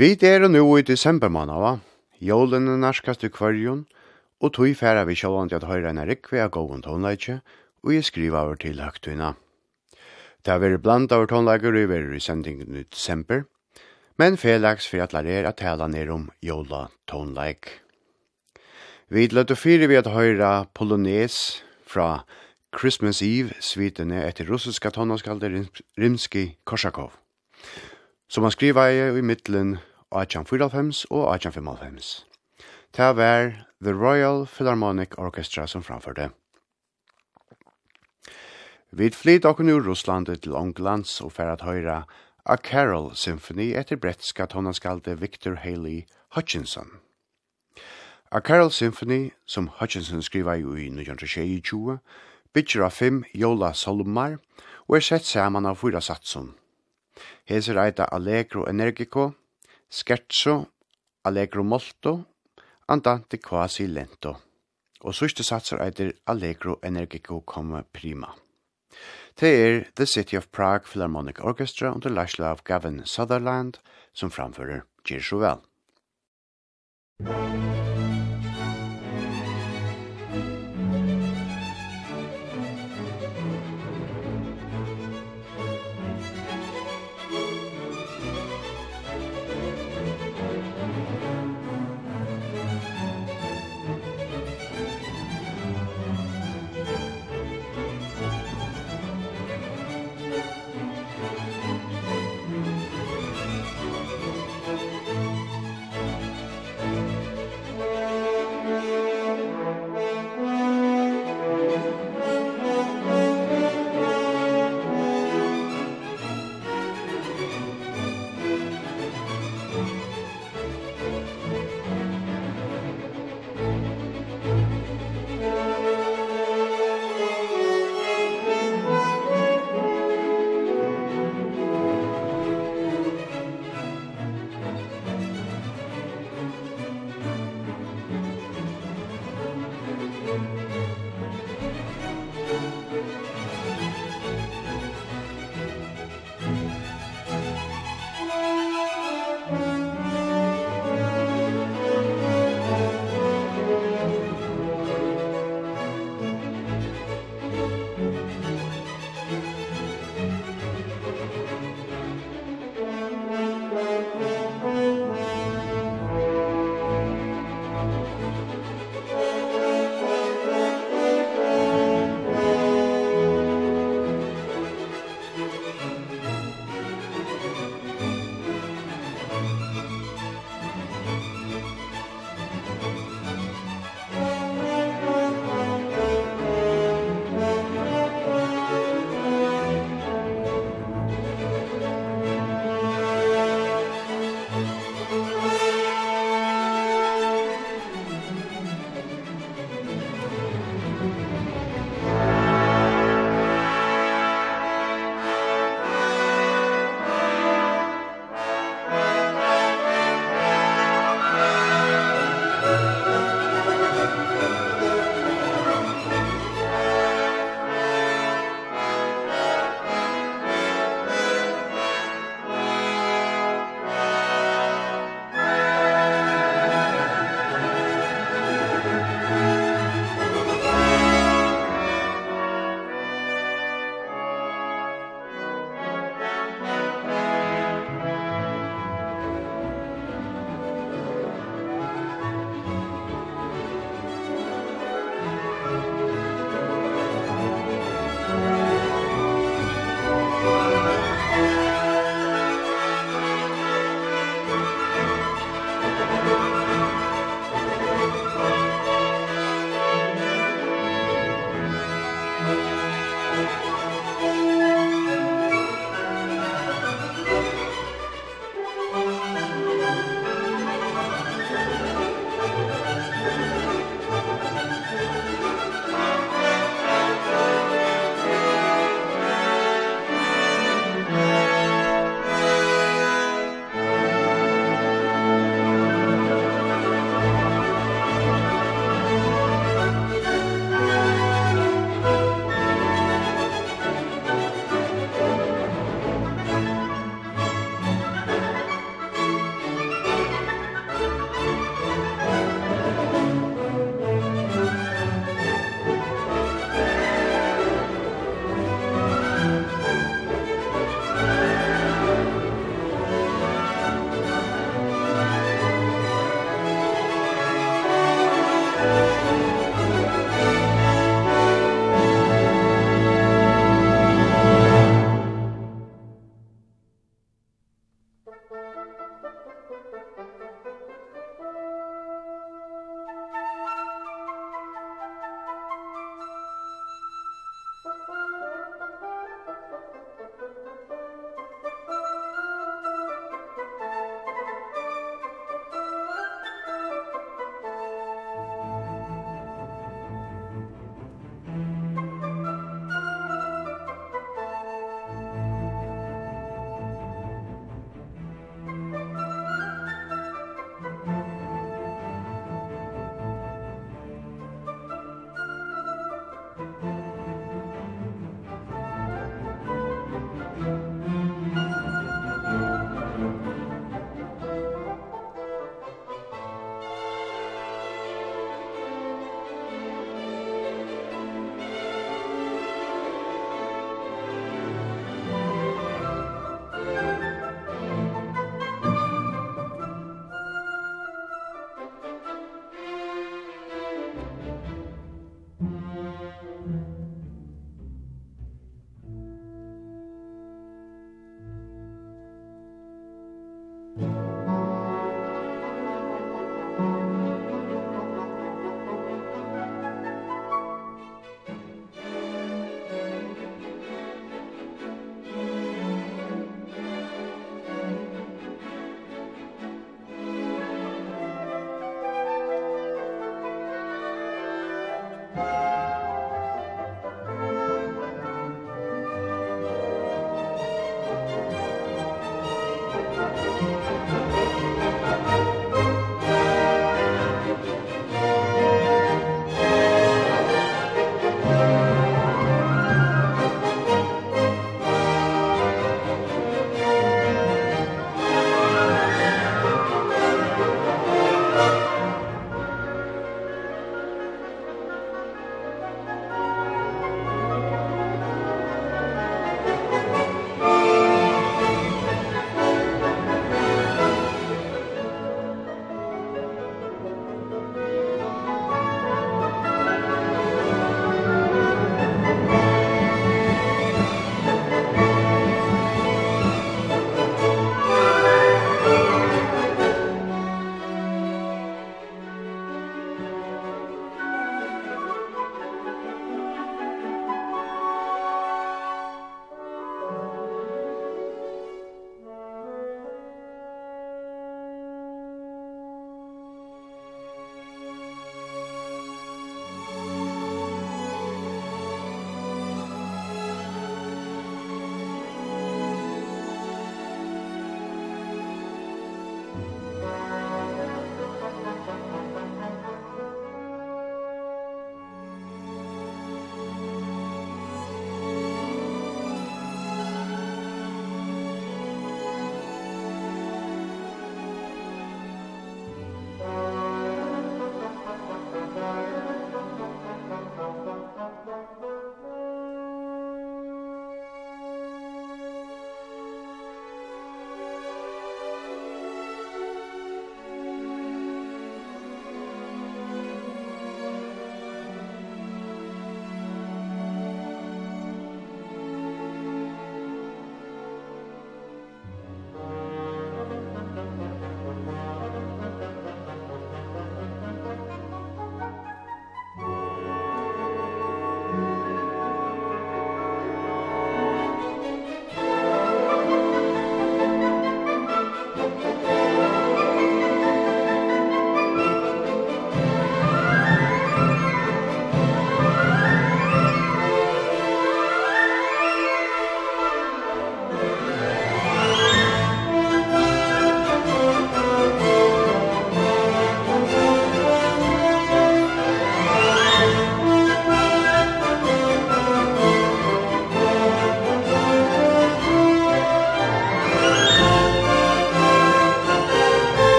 Vi er nå i desember måned, va? Jålen er nærkast i kvarjon, og tog færa vi sjålande at høyre en rikve av gåen tonleitje, og jeg skriver over til høgtøyna. Det har vært blant av tonleiker i verre i sendingen i desember, men felaks for at lærer at tala ned om jåla tonleik. Vi løtte fire vi at høyre polones fra Christmas Eve svitene etter russiska tonaskalder Rimski Korsakov. Som han skriver i middelen 1845 og 1855. Det var The Royal Philharmonic Orchestra som framførte. Vi flyt okkur nu Russland til Ånglands og fer at høyra A Carol Symphony etter brettska tonaskalde Victor Haley Hutchinson. A Carol Symphony, som Hutchinson skriva jo i 1922, bytjer av fem jola solmar og er sett saman av fyra satsun. Heser eita Allegro Energico, scherzo, allegro molto, andante quasi lento. Og sørste satser eitir allegro energico come prima. Det er The City of Prague Philharmonic Orchestra under Lashla av Gavin Sutherland som framfører Gir så vel.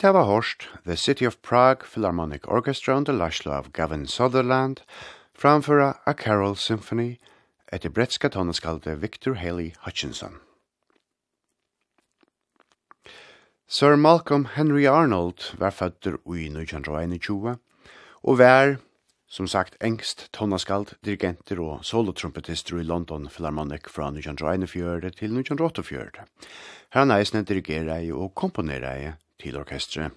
Vit hava hørt The City of Prague Philharmonic Orchestra under Lashlo av Gavin Sutherland framföra A Carol Symphony etter bretska tonneskalde Victor Haley Hutchinson. Sir Malcolm Henry Arnold var fødder i 1921 og var, som sagt, engst tonnaskald, dirigenter og solotrumpetister i London Philharmonic fra 1924 til 1948. Her han eisne dirigerer og komponerer til orkestret.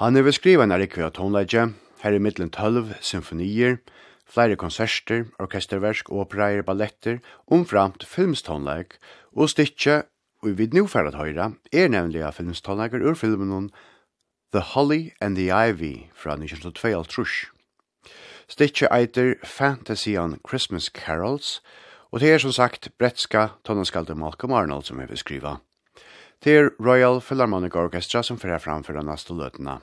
Han er beskrivet en erikve av tonleidje, her i middelen tølv symfonier, flere konserter, orkesterversk, opereier, balletter, omframt filmstonleik, og stikkje, og vid nufærd høyra, er nemlig av filmstonleiker ur filmen The Holly and the Ivy fra 1922 trush. Stikkje eiter Fantasy on Christmas Carols, og det er som sagt bretska tonneskalder Malcolm Arnold som er beskrivet til Royal Philharmonic Orchestra som fyrir framfyrir næstu løtene.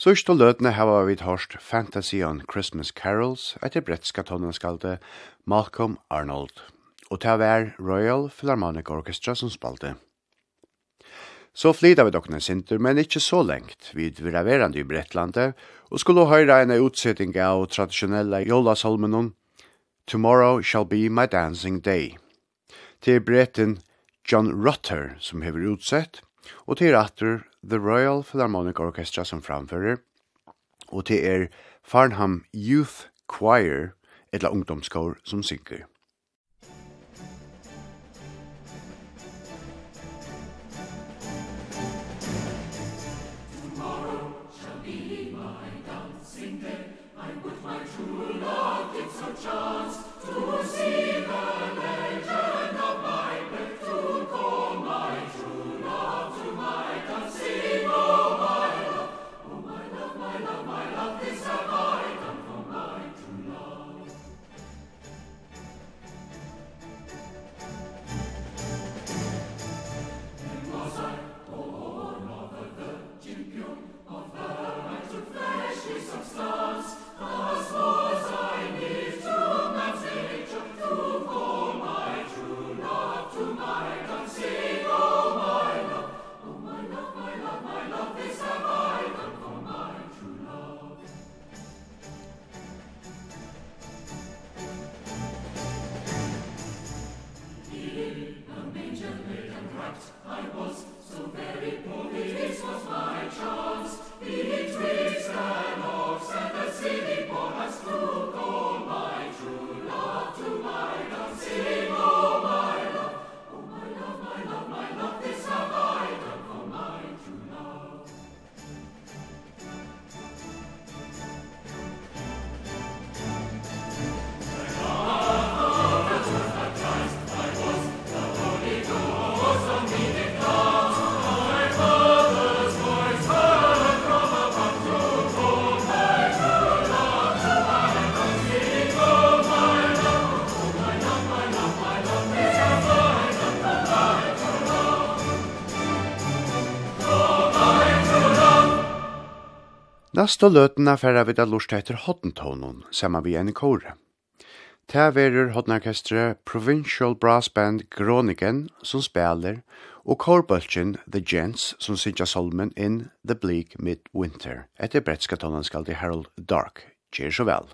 Sørst og løtene har vi hørt Fantasy on Christmas Carols etter brettska tonnanskalde Malcolm Arnold, og til hver Royal Philharmonic Orchestra som spalte. Så flyta vi dokkene sinter, men ikkje så lengt, vid viraverande i Brettlandet, og skulle høyra en utsetting av tradisjonelle jolasolmenon Tomorrow Shall Be My Dancing Day. Til bretten John Rutter som hever utsett, og til atter The Royal Philharmonic Orchestra som framfører, og til er Farnham Youth Choir, etla ungdomskår som synker. Nasta løtena færa vi da lort etter hoddentonen, sama vi en kore. Ta verur hoddenarkestre Provincial Brass Band Groningen som spelar og korbølgen The Gents som synger solmen in The Bleak Midwinter etter bretska tonen skal til Harold Dark. Kjer så vel.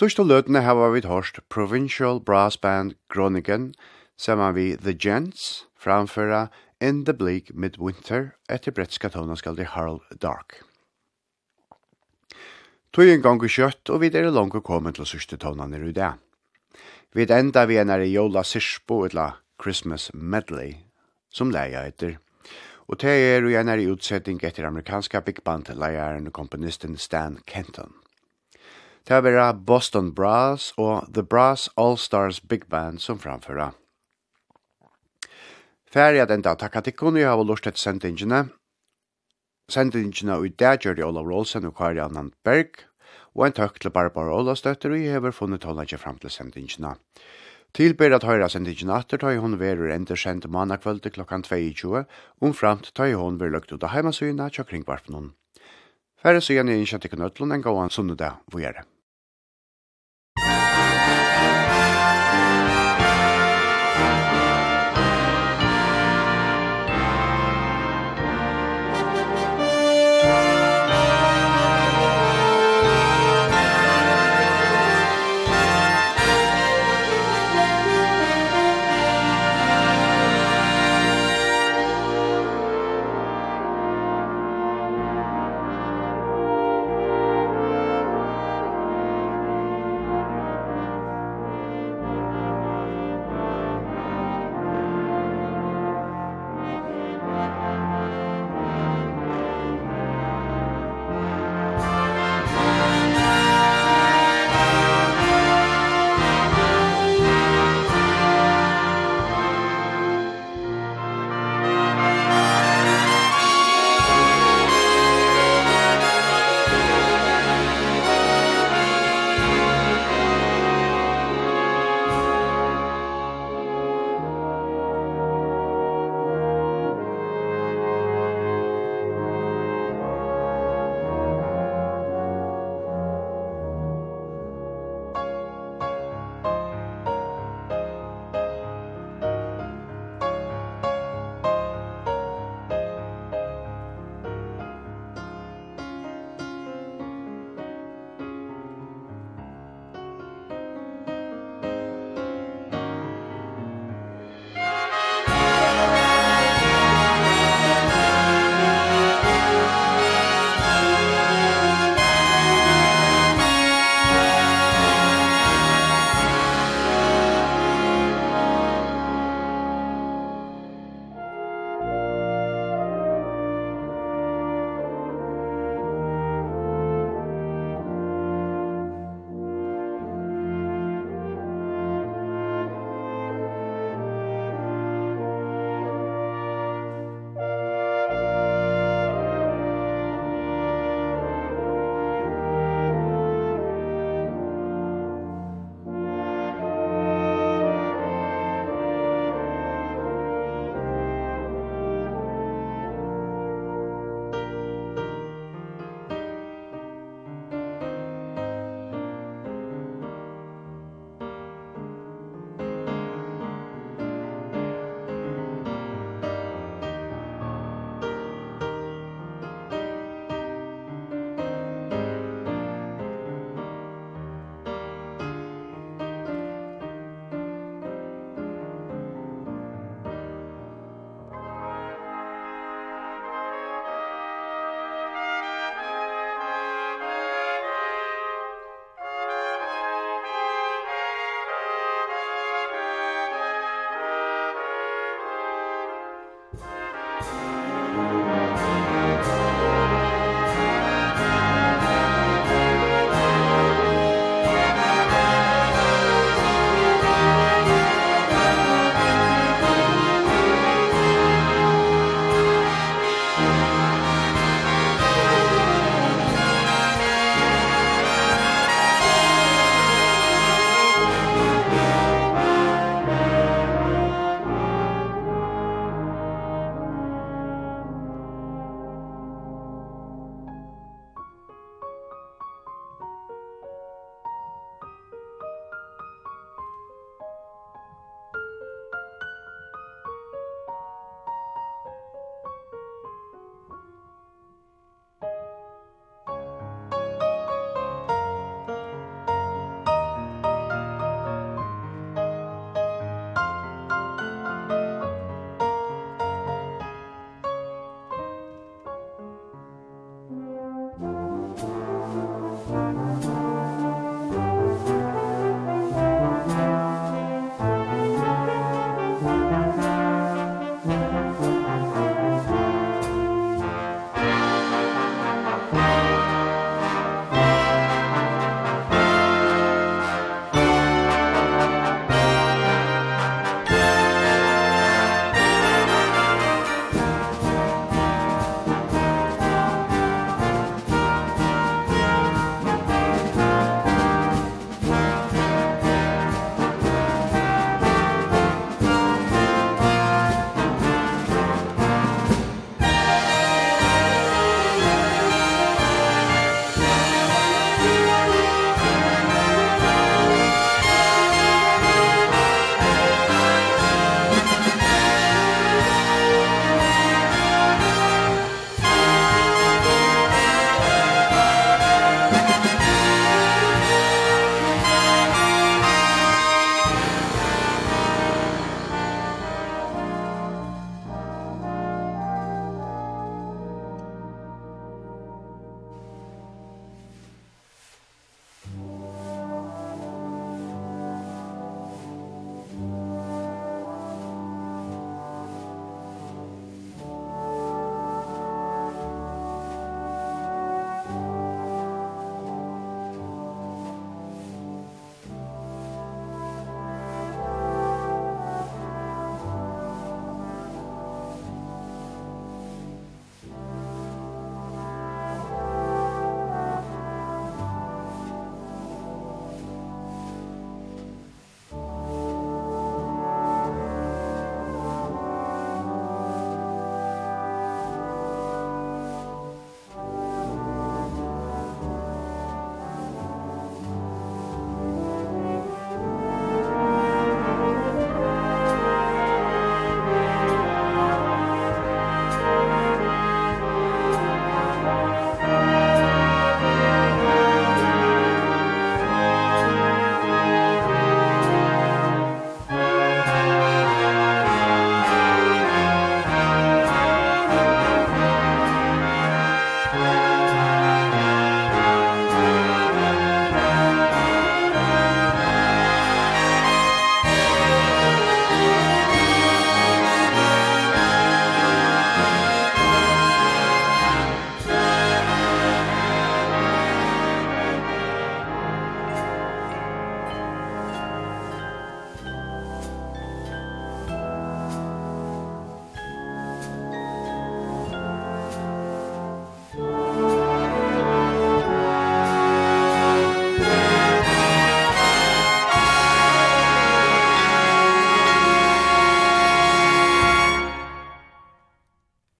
Sørste løtene her var vi hørst Provincial Brass Band Groningen, sammen vi The Gents, framføra In the Bleak Midwinter, etter bretska tonaskaldi Harald Dark. Tøy en gang kjøtt, og vi er langt kommet til sørste tona i det. Vi enda vi er jola sirspo, etla Christmas Medley, som leia etter. Og det er jo en utsetting etter amerikanska big band leieren og komponisten Stan Kenton. Det er vera Boston Brass og The Brass All Stars Big Band som framføra. Færre at enda takk at ikkon kunne ha lort et sendingene. Sendingene og i dag gjør det Olav Rolsen og Kari Anand Berg, og en takk til Barbara Olavstøtter og jeg har funnet hånda ikke fram til sendingene. Tilbyr at høyra sendingene atter tar hun verur enda kjent mannakvöld klokkan 22, omframt tar hun verur løgt ut av heimasyna tjokkringbarfnån. Færre sier innkjent ikke til knøtlen en gåan sunnudag det.